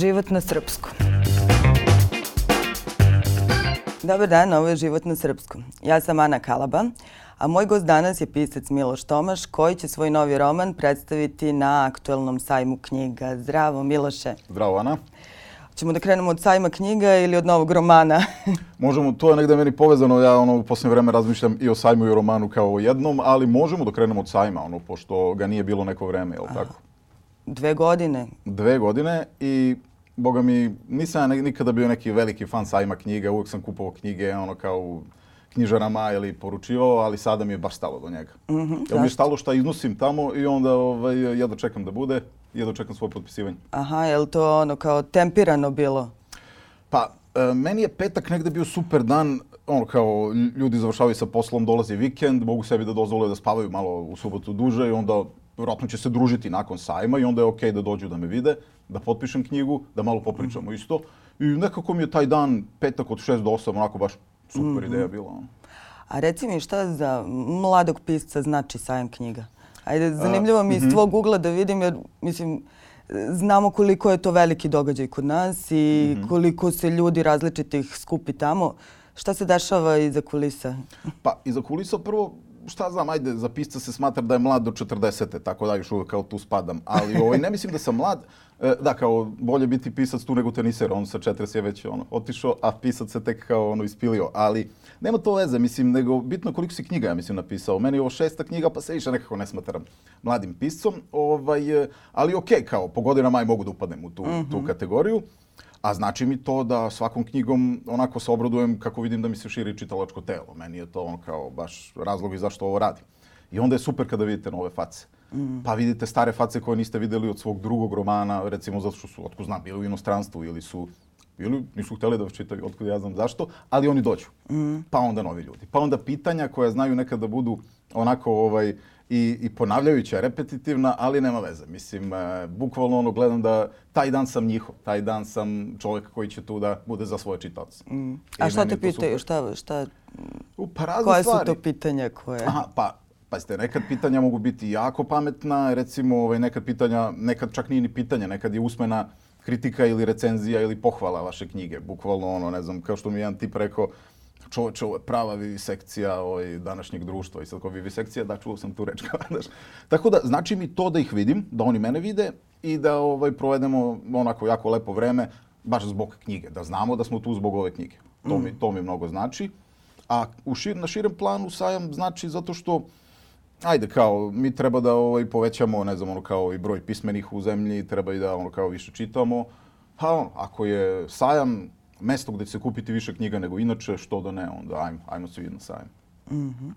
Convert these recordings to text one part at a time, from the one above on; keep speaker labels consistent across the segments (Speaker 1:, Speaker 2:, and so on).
Speaker 1: Život na srpskom. Dobar dan, ovo je Život na srpskom. Ja sam Ana Kalaba, a moj gost danas je pisac Miloš Tomaš koji će svoj novi roman predstaviti na aktuelnom sajmu knjiga. Zdravo Miloše.
Speaker 2: Zdravo Ana.
Speaker 1: Hoćemo da krenemo od sajma knjiga ili od novog romana?
Speaker 2: možemo, to je negde meni povezano, ja ono u posljednje vreme razmišljam i o sajmu i o romanu kao o jednom, ali možemo da krenemo od sajma, ono, pošto ga nije bilo neko vreme, je jel tako?
Speaker 1: Dve godine.
Speaker 2: Dve godine i boga mi, nisam ja nikada bio neki veliki fan sajma knjiga, uvek sam kupovao knjige, ono kao u knjižarama ili poručivao, ali sada mi je baš stalo do njega. Mm -hmm, ja mi je stalo šta iznosim tamo i onda ovaj, ja dočekam da bude, ja dočekam svoje potpisivanje.
Speaker 1: Aha, je li to ono kao tempirano bilo?
Speaker 2: Pa, e, meni je petak negde bio super dan, ono kao ljudi završavaju sa poslom, dolazi vikend, mogu sebi da dozvole da spavaju malo u subotu duže i onda verovatno će se družiti nakon sajma i onda je ok da dođu da me vide, da potpišem knjigu, da malo popričamo mm. isto. I nekako mi je taj dan, petak od 6 do 8, onako baš super mm-hmm. ideja bila.
Speaker 1: A reci mi šta za mladog pisca znači sajam knjiga? Ajde, zanimljivo mi iz mhm. tvog ugla da vidim jer, mislim, znamo koliko je to veliki događaj kod nas i mhm. koliko se ljudi različitih skupi tamo. Šta se dešava iza kulisa?
Speaker 2: Pa, iza kulisa prvo šta znam, ajde, za pisca se smatra da je mlad do 40. Tako da još uvek kao tu spadam. Ali ovaj, ne mislim da sam mlad. E, da, kao bolje biti pisac tu nego teniser. On sa 40 je već ono, otišao, a pisac se tek kao ono ispilio. Ali nema to veze, mislim, nego bitno koliko si knjiga, ja mislim, napisao. Meni je ovo šesta knjiga, pa se više nekako ne smatram mladim piscom. Ovaj, e, ali okej, okay, kao po godinama aj mogu da upadnem u tu, mm -hmm. tu mhm. kategoriju. A znači mi to da svakom knjigom onako se obradujem kako vidim da mi se širi čitalačko telo. Meni je to on kao baš razlog i zašto ovo radim. I onda je super kada vidite nove face. Mm. Pa vidite stare face koje niste videli od svog drugog romana, recimo zato što su, otko znam, bili u inostranstvu ili su ili nisu hteli da vas čitaju, otkud ja znam zašto, ali oni dođu. Mm. Pa onda novi ljudi. Pa onda pitanja koja znaju nekad da budu onako ovaj, i, i ponavljajuća, repetitivna, ali nema veze. Mislim, e, bukvalno ono gledam da taj dan sam njihov, taj dan sam čovjek koji će tu da bude za svoje čitavce.
Speaker 1: Mm. A šta te pitaju? Šta, šta...
Speaker 2: U, pa razne
Speaker 1: koje
Speaker 2: stvari.
Speaker 1: su to pitanja koje... Aha,
Speaker 2: pa Pazite, nekad pitanja mogu biti jako pametna, recimo ovaj, nekad pitanja, nekad čak nije ni pitanja, nekad je usmena kritika ili recenzija ili pohvala vaše knjige. Bukvalno ono, ne znam, kao što mi jedan tip rekao, čoveče, ovo je prava vivisekcija ovaj, današnjeg društva. I sad kao vivisekcija, da, čuo sam tu reč. Daš. Tako da, znači mi to da ih vidim, da oni mene vide i da ovaj, provedemo onako jako lepo vreme, baš zbog knjige, da znamo da smo tu zbog ove knjige. To, mi, mm. to mi mnogo znači. A u šir, na širem planu sajam znači zato što ajde kao mi treba da ovaj povećamo ne znam ono kao i broj pismenih u zemlji, treba i da ono kao više čitamo. Pa ono, ako je sajam mesto gde će se kupiti više knjiga nego inače, što da ne, onda ajmo, ajmo svi jedno sajmo.
Speaker 1: Mm -hmm.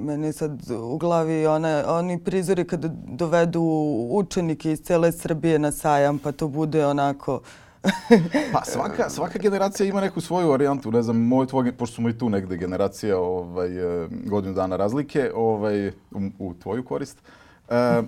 Speaker 1: Mene sad u glavi one, oni prizori kada dovedu učenike iz cele Srbije na sajam, pa to bude onako...
Speaker 2: pa svaka, svaka generacija ima neku svoju varijantu. Ne znam, moj tvoj, pošto smo i tu negde generacija ovaj, eh, godinu dana razlike ovaj, u, u tvoju korist. Uh, Uh,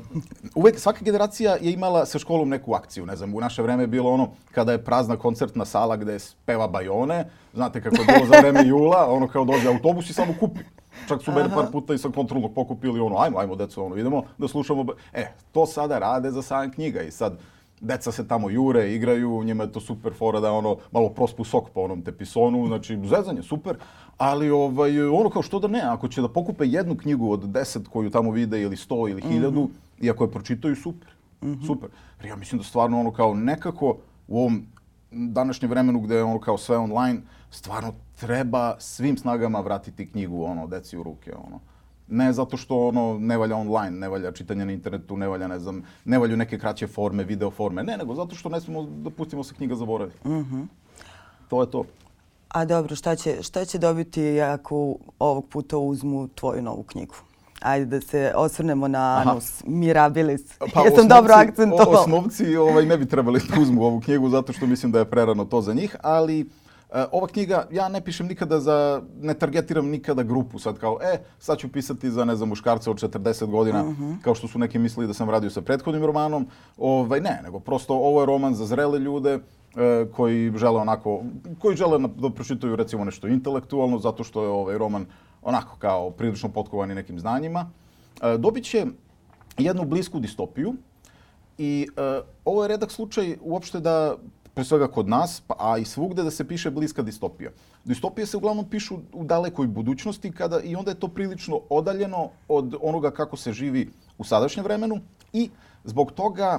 Speaker 2: uvek, svaka generacija je imala sa školom neku akciju, ne znam, u naše vreme je bilo ono kada je prazna koncertna sala gde peva Bajone, znate kako je bilo za vreme jula, ono kao dođe autobus i samo kupi. Čak su mene par puta i sa kontrolnog pokupili ono, ajmo, ajmo deco, ono, idemo da slušamo. E, to sada rade za sajam knjiga i sad deca se tamo jure, igraju, njima je to super fora da ono malo prospu sok po onom tepisonu, znači zezanje, super, ali ovaj, ono kao što da ne, ako će da pokupe jednu knjigu od deset koju tamo vide ili sto ili hiljadu, mm -hmm. i ako je pročitaju, super, mm -hmm. super. Ja mislim da stvarno ono kao nekako u ovom današnjem vremenu gde je ono kao sve online, stvarno treba svim snagama vratiti knjigu ono, deci u ruke. Ono. Ne zato što ono ne valja online, ne valja čitanje na internetu, ne valja, ne znam, ne valju neke kraće forme, video forme. Ne, nego zato što ne smemo da pustimo se knjiga zaboravi. Mhm. -hmm. To je to.
Speaker 1: A dobro, šta će, šta će dobiti ako ovog puta uzmu tvoju novu knjigu? Ajde da se osvrnemo na Aha. Anus Mirabilis. Pa, Jesam osnovci, dobro akcentovao.
Speaker 2: Osnovci ovaj, ne bi trebali da uzmu ovu knjigu zato što mislim da je prerano to za njih, ali E, ova knjiga, ja ne pišem nikada za, ne targetiram nikada grupu sad kao, e, sad ću pisati za, ne znam, muškarca od 40 godina, uh mhm. -huh. kao što su neki mislili da sam radio sa prethodnim romanom. Ovaj, ne, nego prosto ovo je roman za zrele ljude, e, koji žele onako, koji žele da pročitaju recimo nešto intelektualno, zato što je ovaj roman onako kao prilično potkovani nekim znanjima. E, dobit će jednu blisku distopiju i ovo je redak slučaj uopšte da pre svega kod nas, pa, a i svugde da se piše bliska distopija. Distopije se uglavnom pišu u dalekoj budućnosti kada i onda je to prilično odaljeno od onoga kako se živi u sadašnjem vremenu i zbog toga e,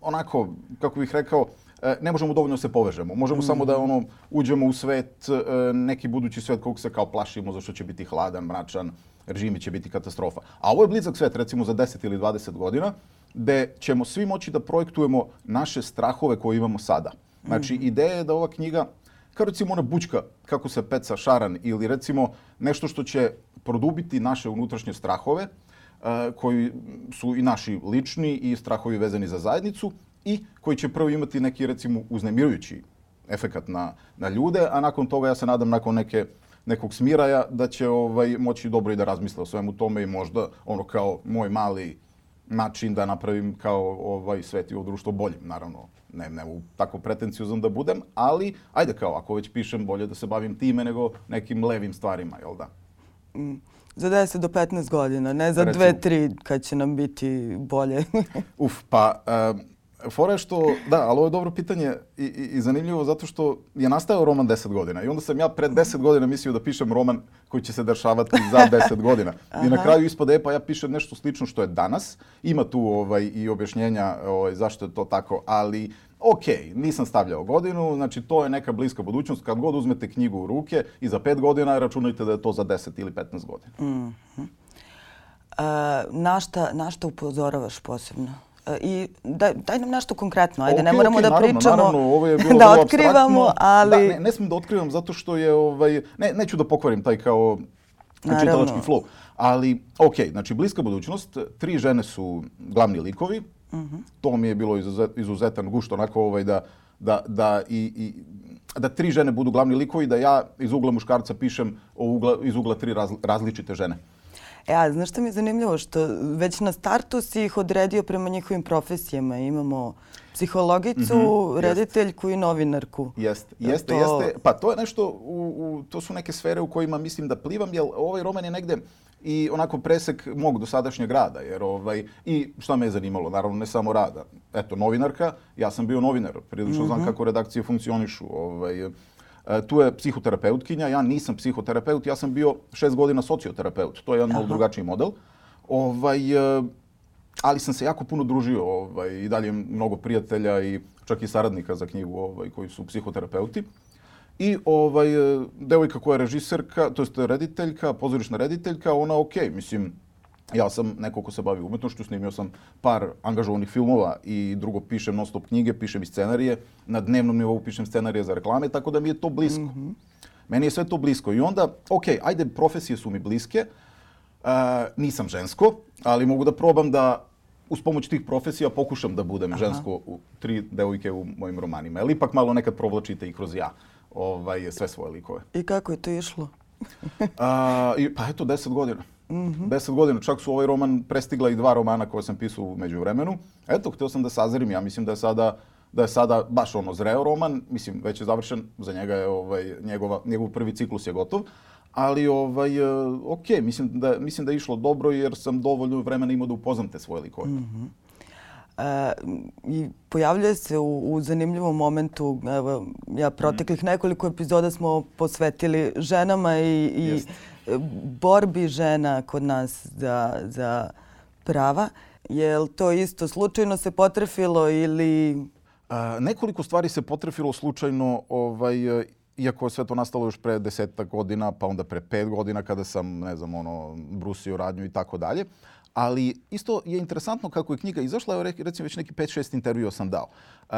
Speaker 2: onako, kako bih rekao, e, ne možemo dovoljno da se povežemo. Možemo mm. samo da mhm. ono uđemo u svet, e, neki budući svet kog se kao plašimo zašto će biti hladan, mračan, režimi će biti katastrofa. A ovo je blizak svet recimo za 10 ili 20 godina gde ćemo svi moći da projektujemo naše strahove koje imamo sada. Znači, mm ideja je da ova knjiga, kao recimo ona bučka, kako se peca šaran, ili recimo nešto što će produbiti naše unutrašnje strahove, uh, koji su i naši lični i strahovi vezani za zajednicu, i koji će prvo imati neki, recimo, uznemirujući efekat na, na ljude, a nakon toga, ja se nadam, nakon neke nekog smiraja da će ovaj moći dobro i da razmisle o svemu tome i možda ono kao moj mali način da napravim kao ovaj svet i ovo društvo boljim, naravno. Ne, ne mogu tako pretenciozan da budem, ali ajde kao, ako već pišem, bolje da se bavim time nego nekim levim stvarima, jel da? Mm.
Speaker 1: Za 10 do 15 godina, ne za 2-3 kad će nam biti bolje.
Speaker 2: Uf, pa um, Fora je što, da, ali ovo je dobro pitanje i, i, i zanimljivo zato što je nastao roman 10 godina i onda sam ja pred 10 godina mislio da pišem roman koji će se dešavati za 10 godina. I na kraju ispade, e pa ja pišem nešto slično što je danas. Ima tu ovaj, i objašnjenja ovaj, zašto je to tako, ali ok, nisam stavljao godinu, znači to je neka bliska budućnost. Kad god uzmete knjigu u ruke i za 5 godina računajte da je to za 10 ili 15 godina. Mm
Speaker 1: -hmm. E, A, na, šta, na šta upozoravaš posebno? E, I daj, daj nam nešto konkretno, ajde, okay, ne moramo okay, da naravno, pričamo, naravno, ovo je bilo da otkrivamo, da, ali... Da,
Speaker 2: ne, ne smem da otkrivam zato što je, ovaj, ne, neću da pokvarim taj kao čitalački flow. Ali, ok, znači, bliska budućnost, tri žene su glavni likovi, uh mhm. -huh. to mi je bilo izuzet, izuzetan gušt, onako ovaj, da, da, da i, i da tri žene budu glavni likovi, da ja iz ugla muškarca pišem o ugla, iz ugla tri različite žene.
Speaker 1: E, a znaš što mi je zanimljivo? Što već na startu si ih odredio prema njihovim profesijama. Imamo psihologicu, mm -hmm, rediteljku jeste. i novinarku.
Speaker 2: Jeste, e, jeste, to... jeste. Pa to je nešto, u, u, to su neke sfere u kojima mislim da plivam, jer ovaj roman je negde i onako presek mog dosadašnjeg rada. Jer, ovaj, I šta me je zanimalo? Naravno, ne samo rada. Eto, novinarka, ja sam bio novinar, prilično mm -hmm. znam mhm. kako redakcije funkcionišu. Ovaj, E, tu je psihoterapeutkinja, ja nisam psihoterapeut, ja sam bio šest godina socioterapeut. To je jedan malo drugačiji model. Ovaj, e, ali sam se jako puno družio ovaj, i dalje mnogo prijatelja i čak i saradnika za knjigu ovaj, koji su psihoterapeuti. I ovaj, e, devojka koja je režiserka, to je rediteljka, pozorišna rediteljka, ona ok, mislim, ja sam neko ko se bavi umetnošću, snimio sam par angažovanih filmova i drugo pišem non stop knjige, pišem i scenarije, na dnevnom nivou pišem scenarije za reklame, tako da mi je to blisko. Mm -hmm. Meni je sve to blisko i onda, ok, ajde, profesije su mi bliske, uh, nisam žensko, ali mogu da probam da uz pomoć tih profesija pokušam da budem Aha. žensko u tri devojke u mojim romanima. Ali ipak malo nekad provlačite i kroz ja ovaj, sve svoje likove.
Speaker 1: I kako je to išlo?
Speaker 2: uh, i, pa eto, deset godina. Mm -hmm. godina, čak su ovaj roman prestigla i dva romana koje sam pisao umeđu vremenu. Eto, htio sam da sazrim, ja mislim da je sada da je sada baš ono zreo roman, mislim već je završen, za njega je ovaj, njegova, njegov prvi ciklus je gotov, ali ovaj, e, ok, mislim da, mislim da je išlo dobro jer sam dovoljno vremena imao da upoznam te svoje likove. Mm -hmm.
Speaker 1: i pojavljuje se u, u zanimljivom momentu. Evo, ja proteklih mhm. nekoliko epizoda smo posvetili ženama i, i Jest borbi žena kod nas za, za prava. Je li to isto slučajno se potrefilo ili...
Speaker 2: A, nekoliko stvari se potrefilo slučajno ovaj, iako je sve to nastalo još pre deseta godina, pa onda pre pet godina kada sam, ne znam, ono, brusio radnju i tako dalje. Ali isto je interesantno kako je knjiga izašla, evo recimo već neki 5-6 intervjua sam dao. Uh,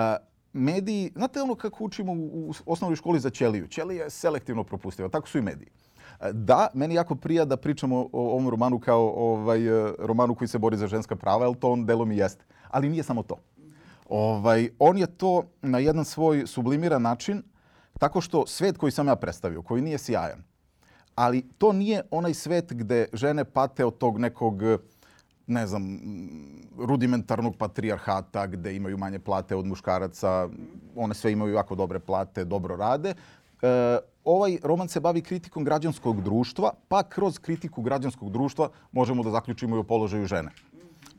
Speaker 2: mediji, znate ono kako učimo u osnovnoj školi za ćeliju? Ćelija je selektivno propustiva, tako su i mediji. E, da, meni jako prija da pričamo o ovom romanu kao ovaj, e, romanu koji se bori za ženska prava, jer to on delo mi jeste. Ali nije samo to. Ovaj, on je to na jedan svoj sublimiran način tako što svet koji sam ja predstavio, koji nije sjajan, ali to nije onaj svet gde žene pate od tog nekog ne znam, rudimentarnog patrijarhata gde imaju manje plate od muškaraca, one sve imaju jako dobre plate, dobro rade. E, ovaj roman se bavi kritikom građanskog društva, pa kroz kritiku građanskog društva možemo da zaključimo i o položaju žene.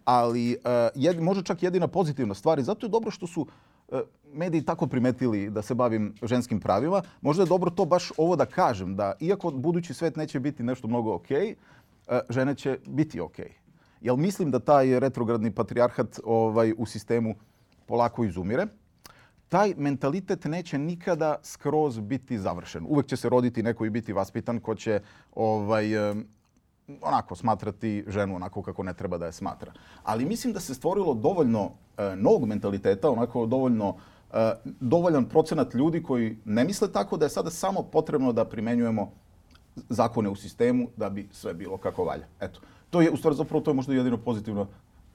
Speaker 2: Ali e, jed, može čak jedina pozitivna stvar i zato je dobro što su e, mediji tako primetili da se bavim ženskim pravima. Možda je dobro to baš ovo da kažem, da iako budući svet neće biti nešto mnogo okej, okay, žene će biti okej. Okay. Jel mislim da taj retrogradni patrijarhat ovaj, u sistemu polako izumire? taj mentalitet neće nikada skroz biti završen. Uvek će se roditi neko i biti vaspitan ko će ovaj, onako smatrati ženu onako kako ne treba da je smatra. Ali mislim da se stvorilo dovoljno e, novog mentaliteta, onako dovoljno e, dovoljan procenat ljudi koji ne misle tako da je sada samo potrebno da primenjujemo zakone u sistemu da bi sve bilo kako valja. Eto. To je, u stvari, zapravo to je možda jedino pozitivna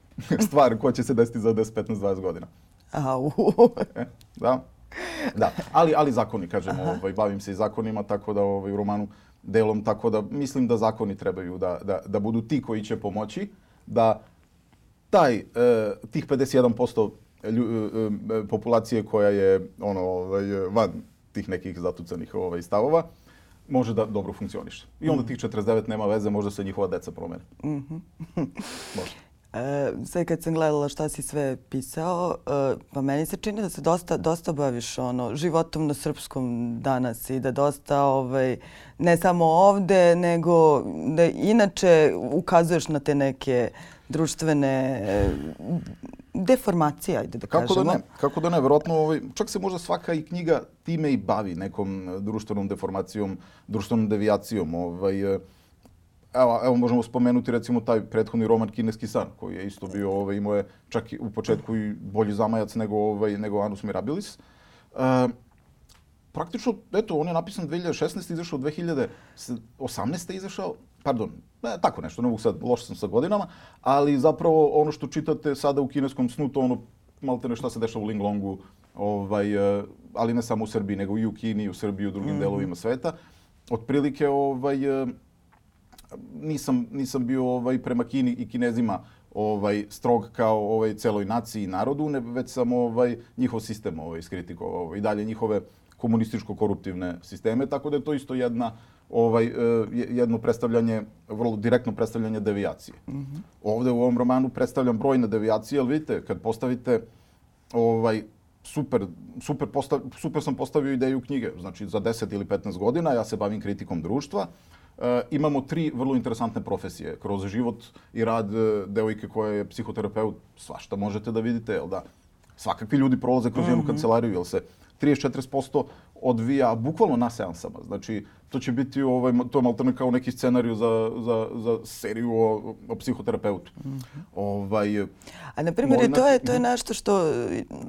Speaker 2: stvar koja će se desiti za 10, 15, 20 godina.
Speaker 1: Au.
Speaker 2: da. Da, ali, ali zakoni, kažem, ovaj, bavim se i zakonima, tako da ovaj, u romanu delom, tako da mislim da zakoni trebaju da, da, da budu ti koji će pomoći, da taj, eh, tih 51% lju, eh, populacije koja je ono, ovaj, van tih nekih zatucanih ovaj, stavova, može da dobro funkcioniše. I onda mm. tih 49 nema veze, možda se njihova deca promene. Mm -hmm.
Speaker 1: možda. E, sve kad sam gledala šta si sve pisao, e, pa meni se čini da se dosta, dosta baviš ono, životom na srpskom danas i da dosta, ovaj, ne samo ovde, nego da inače ukazuješ na te neke društvene e, deformacije, ajde da kako da kažemo. Da ne,
Speaker 2: kako da ne, vjerojatno, ovaj, čak se možda svaka i knjiga time i bavi nekom društvenom deformacijom, društvenom devijacijom. Ovaj, e, Evo, evo možemo spomenuti recimo taj prethodni roman Kineski san koji je isto bio ovaj imao je čak i u početku i bolji zamajac nego ovaj nego Anus Mirabilis. E, praktično eto on je napisan 2016 izašao 2018 izašao pardon, ne, tako nešto, ne mogu sad, loš sam sa godinama, ali zapravo ono što čitate sada u kineskom snu, to ono malte ne šta se dešava u Linglongu, ovaj, e, ali ne samo u Srbiji, nego i u Kini, i u Srbiji, i u drugim mm. delovima sveta. Otprilike, ovaj, e, nisam, nisam bio ovaj, prema Kini i Kinezima ovaj strog kao ovaj celoj naciji i narodu, ne, već sam ovaj njihov sistem ovaj iskritikovao ovaj, i dalje njihove komunističko koruptivne sisteme, tako da je to isto jedna ovaj e, jedno predstavljanje vrlo direktno predstavljanje devijacije. Mm -hmm. Ovde u ovom romanu predstavljam brojne devijacije, al vidite kad postavite ovaj super super postav, super sam postavio ideju knjige, znači za 10 ili 15 godina ja se bavim kritikom društva. Eh, imamo tri vrlo interesantne profesije. Kroz život i rad eh, devojke koja je psihoterapeut, svašta možete da vidite, jel da? Svakakvi ljudi prolaze kroz mm -hmm. jednu mhm. kancelariju, jel se 30-40% odvija bukvalno na seansama. Znači, to će biti, ovaj, to je maltene kao neki scenariju za, za, za seriju o, o psihoterapeutu. Mm -hmm. ovaj,
Speaker 1: A, na primjer, to, je, to je mhm. nešto što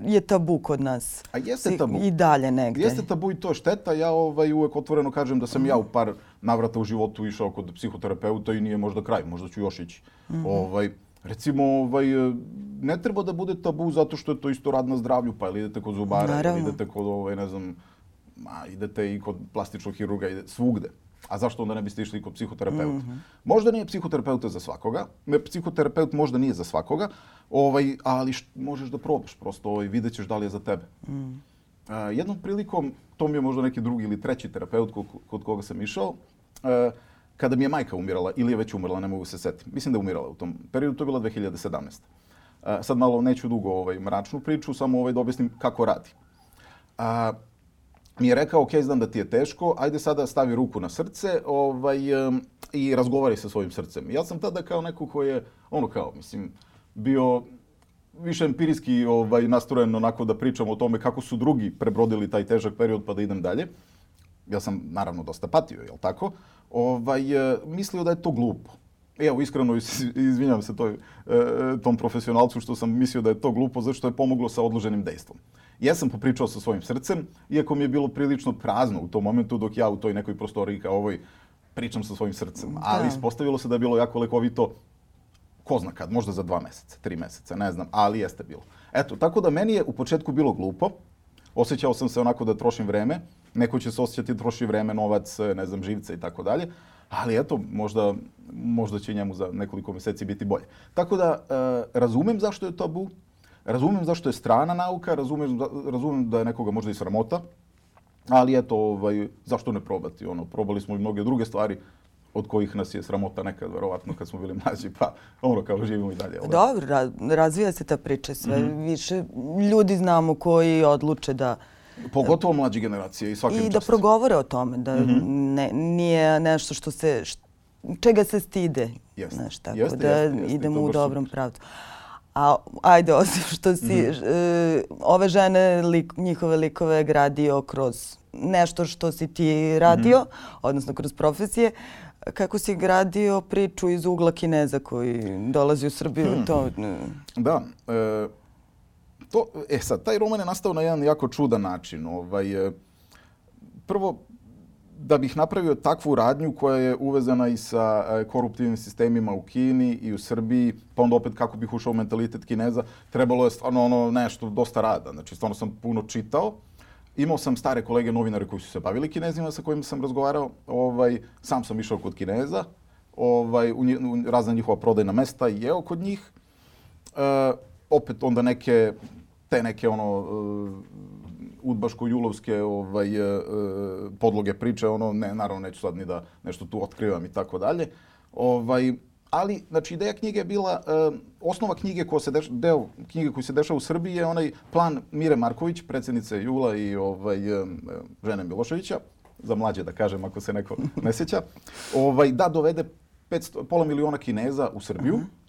Speaker 1: je tabu kod nas. A jeste tabu. I dalje negde.
Speaker 2: Jeste tabu i to šteta. Ja ovaj, uvek otvoreno kažem da sam mm -hmm. ja u par navrata u životu išao kod psihoterapeuta i nije možda kraj, možda ću još ići. Mm -hmm. ovaj, Recimo, ovaj, e, ne treba da bude tabu zato što je to isto rad na zdravlju, pa ili idete kod zubara, ili idete kod, ovaj, ne znam, ma, idete i kod plastičnog hirurga, ide, svugde. A zašto onda ne biste išli kod psihoterapeuta? Mm -hmm. Možda nije psihoterapeuta za svakoga, ne, psihoterapeut možda nije za svakoga, ovaj, ali št, možeš da probaš, prosto ovaj, vidjet ćeš da li je za tebe. Mm. A, e, jednom prilikom, to mi je možda neki drugi ili treći terapeut kod, kod koga sam išao, a, e, kada mi je majka umirala ili je već umrla, ne mogu se setiti. Mislim da je umirala u tom periodu, to je bila 2017. A, sad malo neću dugo ovaj, mračnu priču, samo ovaj, da objasnim kako radi. A, mi je rekao, ok, znam da ti je teško, ajde sada stavi ruku na srce ovaj, i razgovaraj sa svojim srcem. Ja sam tada kao neko koji je, ono kao, mislim, bio više empirijski ovaj, nastrojen onako da pričam o tome kako su drugi prebrodili taj težak period pa da idem dalje. Ja sam naravno dosta patio, jel tako? ovaj, e, mislio da je to glupo. Evo, iskreno izvinjam se toj, e, e, tom profesionalcu što sam mislio da je to glupo, zašto je pomoglo sa odloženim dejstvom. Ja sam popričao sa svojim srcem, iako mi je bilo prilično prazno u tom momentu dok ja u toj nekoj prostoriji kao ovoj pričam sa svojim srcem. Ali da. ispostavilo se da je bilo jako lekovito, ko zna kad, možda za dva meseca, tri meseca, ne znam, ali jeste bilo. Eto, tako da meni je u početku bilo glupo, osjećao sam se onako da trošim vreme, neko će se osjećati troši vreme, novac, ne znam, živce i tako dalje. Ali eto, možda, možda će njemu za nekoliko mjeseci biti bolje. Tako da, e, razumem zašto je tabu, razumem zašto je strana nauka, razumem, razumem da je nekoga možda i sramota, ali eto, ovaj, zašto ne probati? Ono, probali smo i mnoge druge stvari, od kojih nas je sramota nekad, verovatno, kad smo bili mlađi, pa ono kao živimo i dalje. Ovaj.
Speaker 1: Dobro, razvija se ta priča sve. Mm -hmm. Više ljudi znamo koji odluče da
Speaker 2: Pogotovo mlađe generacije i svaka I
Speaker 1: da progovore o tome, da mm -hmm. ne, nije nešto što se, što, čega se stide. Jeste, znaš, tako, jeste, da jeste, idemo u dobrom super. pravcu. A ajde, osim što si mm -hmm. uh, ove žene, lik, njihove likove gradio kroz nešto što si ti radio, mm -hmm. odnosno kroz profesije, kako si gradio priču iz ugla Kineza koji dolazi u Srbiju. Hmm.
Speaker 2: To... Mhm. Da, e, To, e sad, taj roman je nastao na jedan jako čudan način. Ovaj, e, prvo, da bih napravio takvu radnju koja je uvezana i sa e, koruptivnim sistemima u Kini i u Srbiji, pa onda opet kako bih ušao u mentalitet Kineza, trebalo je stvarno ono nešto, dosta rada. Znači, stvarno sam puno čitao. Imao sam stare kolege novinare koji su se bavili Kinezima sa kojima sam razgovarao. Ovaj, sam sam išao kod Kineza, ovaj, u, nji, u razna njihova prodajna mesta i jeo kod njih. E, opet onda neke te neke ono e, udbaško-julovske ovaj, e, e, podloge priče, ono, ne, naravno neću sad ni da nešto tu otkrivam i tako dalje. Ovaj, ali, znači, ideja knjige je bila, e, osnova knjige koja se dešava, deo knjige koji se dešava u Srbiji je onaj plan Mire Marković, predsednice Jula i ovaj, žene Miloševića, za mlađe da kažem ako se neko ne seća, ovaj, da dovede 500, pola miliona Kineza u Srbiju. Uh mhm. -huh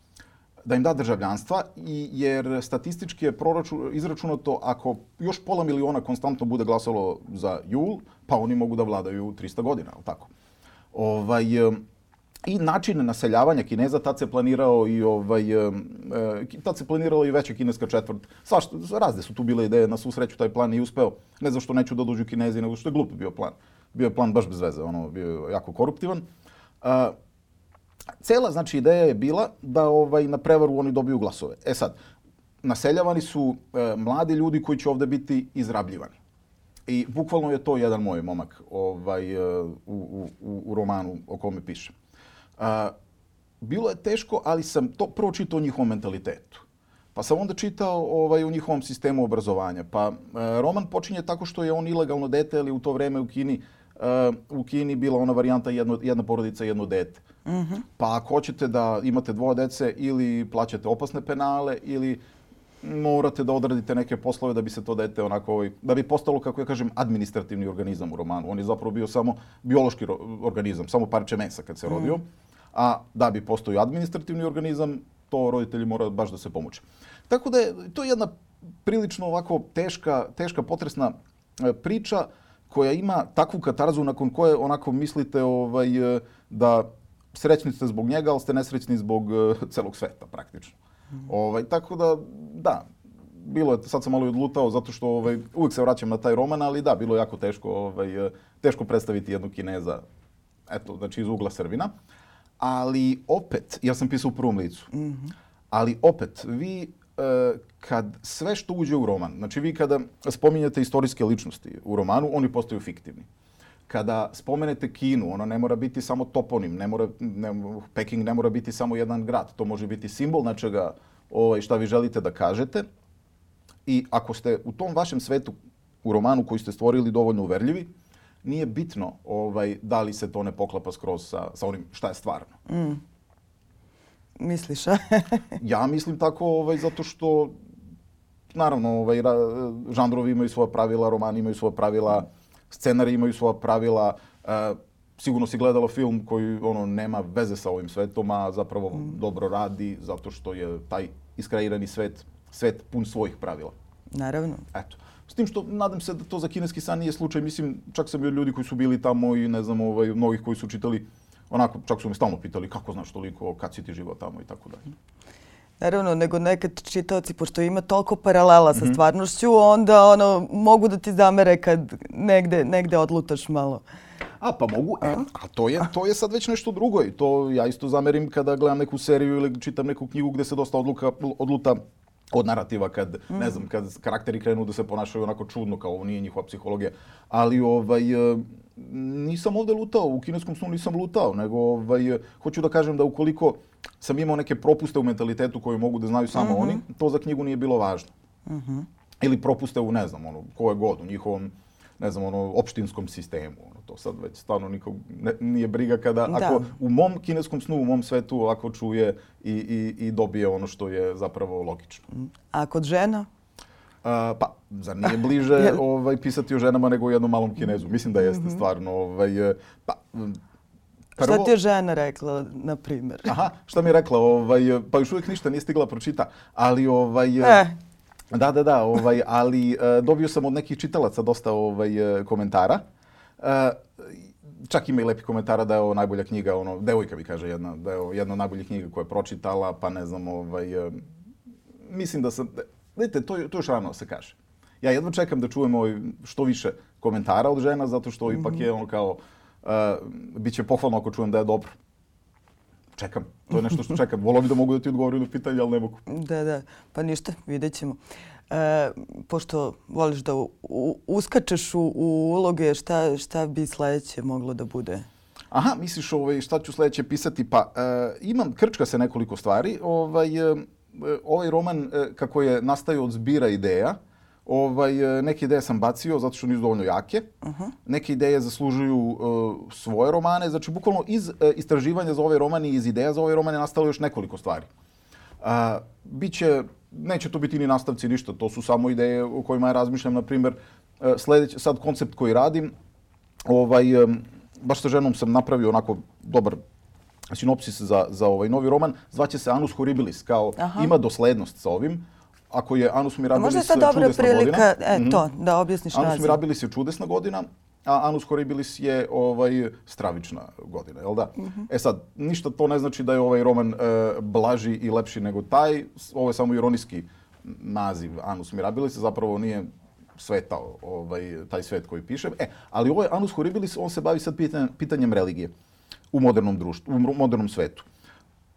Speaker 2: da im da državljanstva, i, jer statistički je proraču, izračunato ako još pola miliona konstantno bude glasalo za jul, pa oni mogu da vladaju 300 godina, ali tako. Ovaj, i način naseljavanja Kineza tad se planirao i ovaj eh, eh, tad se planirala i veća kineska četvrt. Svašta razne su tu bile ideje, na svu sreću taj plan je uspeo. Ne znam što neću da dođu Kinezi, nego što je glup bio plan. Bio je plan baš bez veze, ono bio je jako koruptivan. Eh, Cela znači ideja je bila da ovaj na prevaru oni dobiju glasove. E sad, naseljavani su e, mladi ljudi koji će ovde biti izrabljivani. I bukvalno je to jedan moj momak ovaj, e, u, u, u romanu o kome pišem. A, e, bilo je teško, ali sam to pročitao čitao o njihovom mentalitetu. Pa sam onda čitao ovaj, u njihovom sistemu obrazovanja. Pa e, roman počinje tako što je on ilegalno dete, ali u to vreme u Kini Eh, u Kini bila ona varijanta jedno, jedna porodica, jedno dete. Uh mhm. -huh. Pa ako hoćete da imate dvoje dece ili plaćate opasne penale ili morate da odradite neke poslove da bi se to dete onako, ovaj, da bi postalo, kako ja kažem, administrativni organizam u romanu. On je zapravo bio samo biološki organizam, samo parče mesa kad se mm. rodio. A da bi postao administrativni organizam, to roditelji mora baš da se pomuče. Tako da je to je jedna prilično ovako teška, teška potresna eh, priča koja ima takvu katarzu nakon koje onako mislite ovaj, e, da srećni ste zbog njega, ali ste nesrećni zbog e, celog sveta praktično. Mm. Ovaj, tako da, da, bilo je, sad sam malo i odlutao zato što ovaj, uvek se vraćam na taj roman, ali da, bilo je jako teško, ovaj, e, teško predstaviti jednog Kineza, eto, znači iz ugla Srbina. Ali opet, ja sam pisao u prvom licu, mm -hmm. ali opet, vi E, kad sve što uđe u roman, znači vi kada spominjete istorijske ličnosti u romanu, oni postaju fiktivni. Kada spomenete Kinu, ono ne mora biti samo toponim, ne mora, ne, Peking ne mora biti samo jedan grad, to može biti simbol nečega ovaj, šta vi želite da kažete. I ako ste u tom vašem svetu, u romanu koji ste stvorili dovoljno uverljivi, nije bitno ovaj, da li se to ne poklapa skroz sa, sa onim šta je stvarno. Mm
Speaker 1: misliš?
Speaker 2: ja mislim tako ovaj, zato što naravno ovaj, ra, žanrovi imaju svoja pravila, romani imaju svoja pravila, scenari imaju svoja pravila. E, sigurno si gledala film koji ono nema veze sa ovim svetom, a zapravo mm. dobro radi zato što je taj iskreirani svet, svet pun svojih pravila.
Speaker 1: Naravno.
Speaker 2: Eto. S tim što nadam se da to za kineski san nije slučaj. Mislim, čak sam bio ljudi koji su bili tamo i ne znam, ovaj, mnogih koji su čitali onako, čak su me stalno pitali kako znaš toliko, kad si ti živo tamo i tako dalje.
Speaker 1: Naravno, nego nekad čitaoci, pošto ima toliko paralela sa mhm. stvarnošću, onda ono, mogu da ti zamere kad negde, negde odlutaš malo.
Speaker 2: A pa mogu, e, a to je, to je sad već nešto drugo i to ja isto zamerim kada gledam neku seriju ili čitam neku knjigu gde se dosta odluka, odluta od narativa kad, mm. ne znam, kad karakteri krenu da se ponašaju onako čudno, kao ovo nije njihova psihologija. Ali ovaj, e, nisam ovde lutao, u kineskom snu nisam lutao, nego ovaj, hoću da kažem da ukoliko sam imao neke propuste u mentalitetu koje mogu da znaju samo uh mhm. -huh. oni, to za knjigu nije bilo važno. Uh mhm. -huh. Ili propuste u, ne znam, ono, koje god, u njihovom ne znam, ono, opštinskom sistemu. Ono, to sad već stvarno nikog ne, nije briga kada, da. ako u mom kineskom snu, u mom svetu, ako čuje i, i, i dobije ono što je zapravo logično.
Speaker 1: A kod žena?
Speaker 2: pa, zar nije bliže ovaj, pisati o ženama nego o jednom malom kinezu? Mislim da mhm. jeste stvarno. Ovaj, e, pa,
Speaker 1: Prvo... Šta ti je žena rekla, na primjer?
Speaker 2: Aha, šta mi je rekla? Ovaj, pa još uvijek ništa nije stigla pročita. Ali ovaj... E, eh. Da, da, da, ovaj, ali e, dobio sam od nekih čitalaca dosta ovaj, komentara. čak ima i lepi komentara da je ovo najbolja knjiga, ono, devojka mi kaže jedna, da je ovo jedna od najboljih knjiga koje je pročitala, pa ne znam, ovaj, mislim da sam, Vidite, to, to još rano se kaže. Ja jedva čekam da čujem ovaj što više komentara od žena, zato što mm -hmm. ipak je ono kao, uh, bit će pohvalno ako čujem da je dobro čekam. To je nešto što čekam. Volao bi da mogu da ti odgovorim na pitanje, ali ne mogu.
Speaker 1: Da, da. Pa ništa, vidjet ćemo. E, pošto voliš da u, u, uskačeš u, u uloge, šta, šta bi sledeće moglo da bude?
Speaker 2: Aha, misliš ovaj, šta ću sledeće pisati? Pa e, imam, krčka se nekoliko stvari. Ovaj, e, E, ovaj roman, e, kako je nastaju od zbira ideja, Ovaj, e, neke ideje sam bacio zato što nisu dovoljno jake. Uh -huh. Neke ideje zaslužuju uh, svoje romane. Znači, bukvalno iz uh, istraživanja za ovaj roman i iz ideja za ovaj roman je nastalo još nekoliko stvari. Uh, biće, neće to biti ni nastavci ništa, to su samo ideje o kojima ja razmišljam. Na primjer, uh, sljedeć, sad koncept koji radim, ovaj, um, baš sa ženom sam napravio onako dobar sinopsis za, za ovaj novi roman, zvaće se Anus Horribilis, kao Aha. ima doslednost sa ovim, ako je Anus Mirabilis čudesna godina... Možda je ta eh, dobra prilika,
Speaker 1: godina, e, to, da objasniš naziv.
Speaker 2: Anus razim. Mirabilis je čudesna godina, a Anus Horribilis je ovaj stravična godina, jel da? Mm -hmm. E sad, ništa to ne znači da je ovaj roman e, blaži i lepši nego taj. Ovo je samo ironijski naziv Anus Mirabilis, zapravo nije sveta, ovaj, taj svet koji pišem. E, ali ovo je Anus Horribilis, on se bavi sad pitanjem, pitanjem religije. Mm u modernom društvu, u modernom svetu.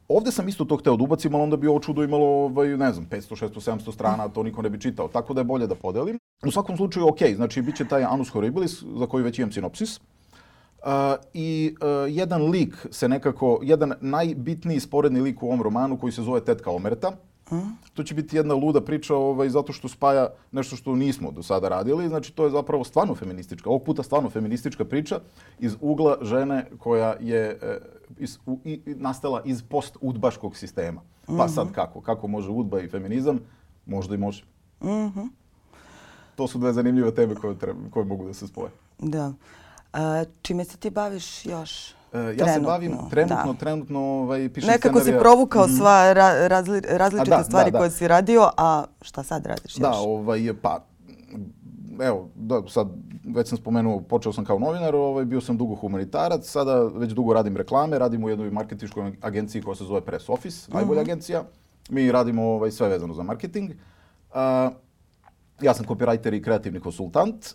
Speaker 2: Ovde sam isto to hteo da ubacim, ali onda bi ovo čudo imalo, ovaj, ne znam, 500, 600, 700 strana, to niko ne bi čitao, tako da je bolje da podelim. U svakom slučaju, ok, znači bit će taj Anus Horribilis, za koji već imam sinopsis, Uh, I uh, jedan lik se nekako, jedan najbitniji sporedni lik u ovom romanu koji se zove Tetka Omerta, Mm. To će biti jedna luda priča ovaj, zato što spaja nešto što nismo do sada radili. Znači, to je zapravo stvarno feministička, ovog puta stvarno feministička priča iz ugla žene koja je eh, iz, u, i, nastala iz post-udbaškog sistema. Pa mhm. sad kako? Kako može udba i feminizam? Možda i može. Mm To su dve zanimljive teme koje, treba, koje mogu da se spoje.
Speaker 1: Da. A, čime se ti baviš još? E, ja
Speaker 2: se bavim trenutno,
Speaker 1: da.
Speaker 2: trenutno ovaj, pišem
Speaker 1: Nekako
Speaker 2: scenarija.
Speaker 1: si provukao mm. sva ra razli različite da, stvari da, da, koje si radio, a šta sad radiš da, još?
Speaker 2: ovaj, pa evo, da, sad već sam spomenuo, počeo sam kao novinar, ovaj, bio sam dugo humanitarac, sada već dugo radim reklame, radim u jednoj marketinškoj agenciji koja se zove Press Office, najbolja mm -hmm. agencija. Mi radimo ovaj, sve vezano za marketing. Uh, ja sam copywriter i kreativni konsultant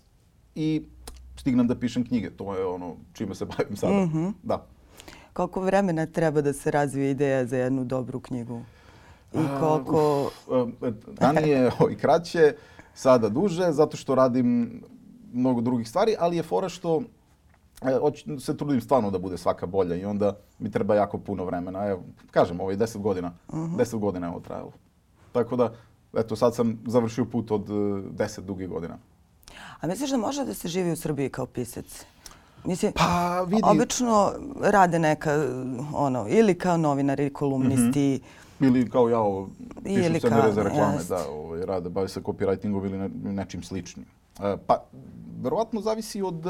Speaker 2: i stignem da pišem knjige. To je ono čime se bavim sada. Mm -hmm. Da.
Speaker 1: Koliko vremena treba da se razvije ideja za jednu dobru knjigu? I koliko...
Speaker 2: E, ranije i kraće, sada duže, zato što radim mnogo drugih stvari, ali je fora što e, se trudim stvarno da bude svaka bolja i onda mi treba jako puno vremena. Evo, kažem, ovaj 10 godina, 10 mhm. godina je ovo trajalo. Tako da, eto, sad sam završio put od 10 e, dugih godina.
Speaker 1: A misliš da može da se živi u Srbiji kao pisac? Mislim, pa, vidi... obično rade neka, ono, ili kao novinari, kolumnisti. Mm -hmm.
Speaker 2: Ili kao ja, ovo, pišu scenere za reklame, jest. da, ovaj, rade, bavi se copywritingom ili ne, nečim sličnim. E, pa, verovatno zavisi od,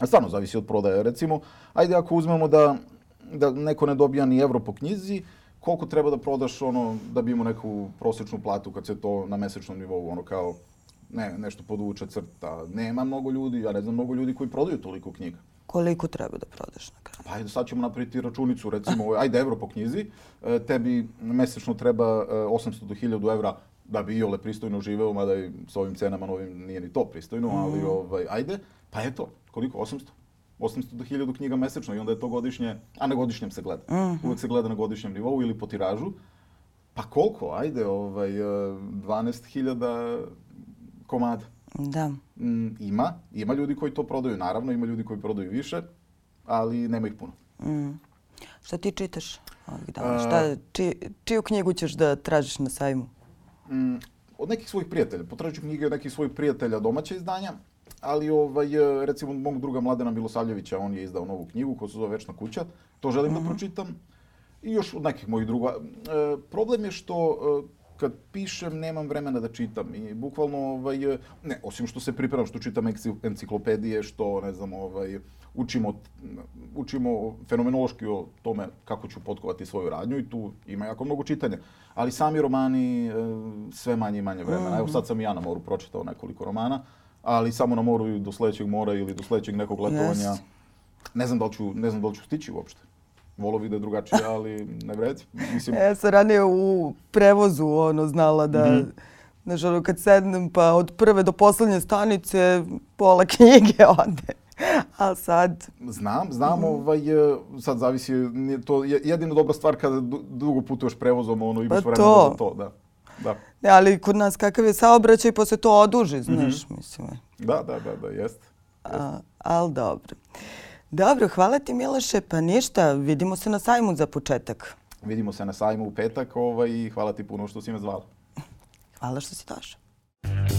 Speaker 2: e, stvarno zavisi od prodaje. Recimo, ajde ako uzmemo da, da neko ne dobija ni evro po knjizi, koliko treba da prodaš ono, da bi imao neku prosečnu platu kad se to na mesečnom nivou, ono kao ne, nešto podvuče crta. Da, nema mnogo ljudi, ja ne znam mnogo ljudi koji prodaju toliko knjiga
Speaker 1: koliko treba da prodaš na kraju?
Speaker 2: Pa ajde, sad ćemo napraviti računicu, recimo, ajde evro po knjizi, e, tebi mesečno treba 800 e, do 1000 evra da bi Iole pristojno živeo, mada i s ovim cenama novim nije ni to pristojno, ali mhm. ovaj, ajde, pa eto, koliko? 800? 800 do 1000 knjiga mesečno i onda je to godišnje, a na godišnjem se gleda. Uh mhm. -huh. Uvek se gleda na godišnjem nivou ili po tiražu. Pa koliko? Ajde, ovaj, 12.000 e, komada. Da. Mm, ima, ima ljudi koji to prodaju, naravno, ima ljudi koji prodaju više, ali nema ih puno. Mm.
Speaker 1: Šta ti čitaš ovih dana? A, Šta, či, čiju knjigu ćeš da tražiš na sajmu? Mm,
Speaker 2: od nekih svojih prijatelja. Potražiću knjige od nekih svojih prijatelja domaća izdanja, ali ovaj, e, recimo mog druga Mladena Milosavljevića, on je izdao novu knjigu koja se zove Večna kuća. To želim mm -hmm. da mhm. pročitam. I još od nekih mojih druga. E, problem je što e, kad pišem nemam vremena da čitam i bukvalno ovaj ne osim što se pripremam što čitam enciklopedije što ne znam ovaj učimo učimo fenomenološki o tome kako ću potkovati svoju radnju i tu ima jako mnogo čitanja ali sami romani eh, sve manje i manje vremena evo sad sam ja na moru pročitao nekoliko romana ali samo na moru do sledećeg mora ili do sledećeg nekog letovanja yes. ne znam da li ću ne znam da li ću stići uopšte Volao bih da je drugačije, ali ne vredi.
Speaker 1: Mislim... Ja e, sam ranije u prevozu ono, znala da... Mm. Znaš, ono, kad sednem pa od prve do poslednje stanice pola knjige ode. A sad?
Speaker 2: Znam, znam, mhm. ovaj, e, sad zavisi, to je jedina dobra stvar kada dugo putuješ prevozom, ono, imaš pa vremena to. za to, da. Da.
Speaker 1: Ne, ali kod nas kakav je saobraćaj, posle pa to oduži, znaš, mm -hmm. mislim.
Speaker 2: Da, da, da, da, jest. jest. A,
Speaker 1: ali dobro. Dobro, hvala ti Miloše, pa ništa, vidimo se na sajmu za početak.
Speaker 2: Vidimo se na sajmu u petak ovaj, i hvala ti puno što si me zvala.
Speaker 1: Hvala što si došao.